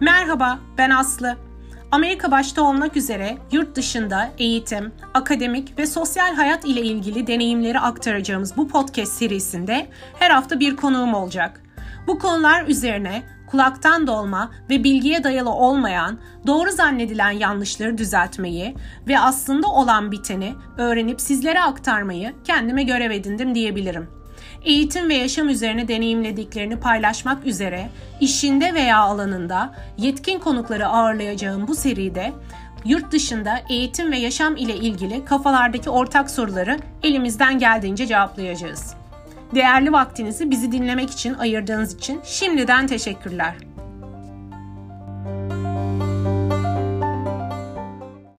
Merhaba, ben Aslı. Amerika başta olmak üzere yurt dışında eğitim, akademik ve sosyal hayat ile ilgili deneyimleri aktaracağımız bu podcast serisinde her hafta bir konuğum olacak. Bu konular üzerine kulaktan dolma ve bilgiye dayalı olmayan, doğru zannedilen yanlışları düzeltmeyi ve aslında olan biteni öğrenip sizlere aktarmayı kendime görev edindim diyebilirim eğitim ve yaşam üzerine deneyimlediklerini paylaşmak üzere işinde veya alanında yetkin konukları ağırlayacağım bu seride yurt dışında eğitim ve yaşam ile ilgili kafalardaki ortak soruları elimizden geldiğince cevaplayacağız. Değerli vaktinizi bizi dinlemek için ayırdığınız için şimdiden teşekkürler.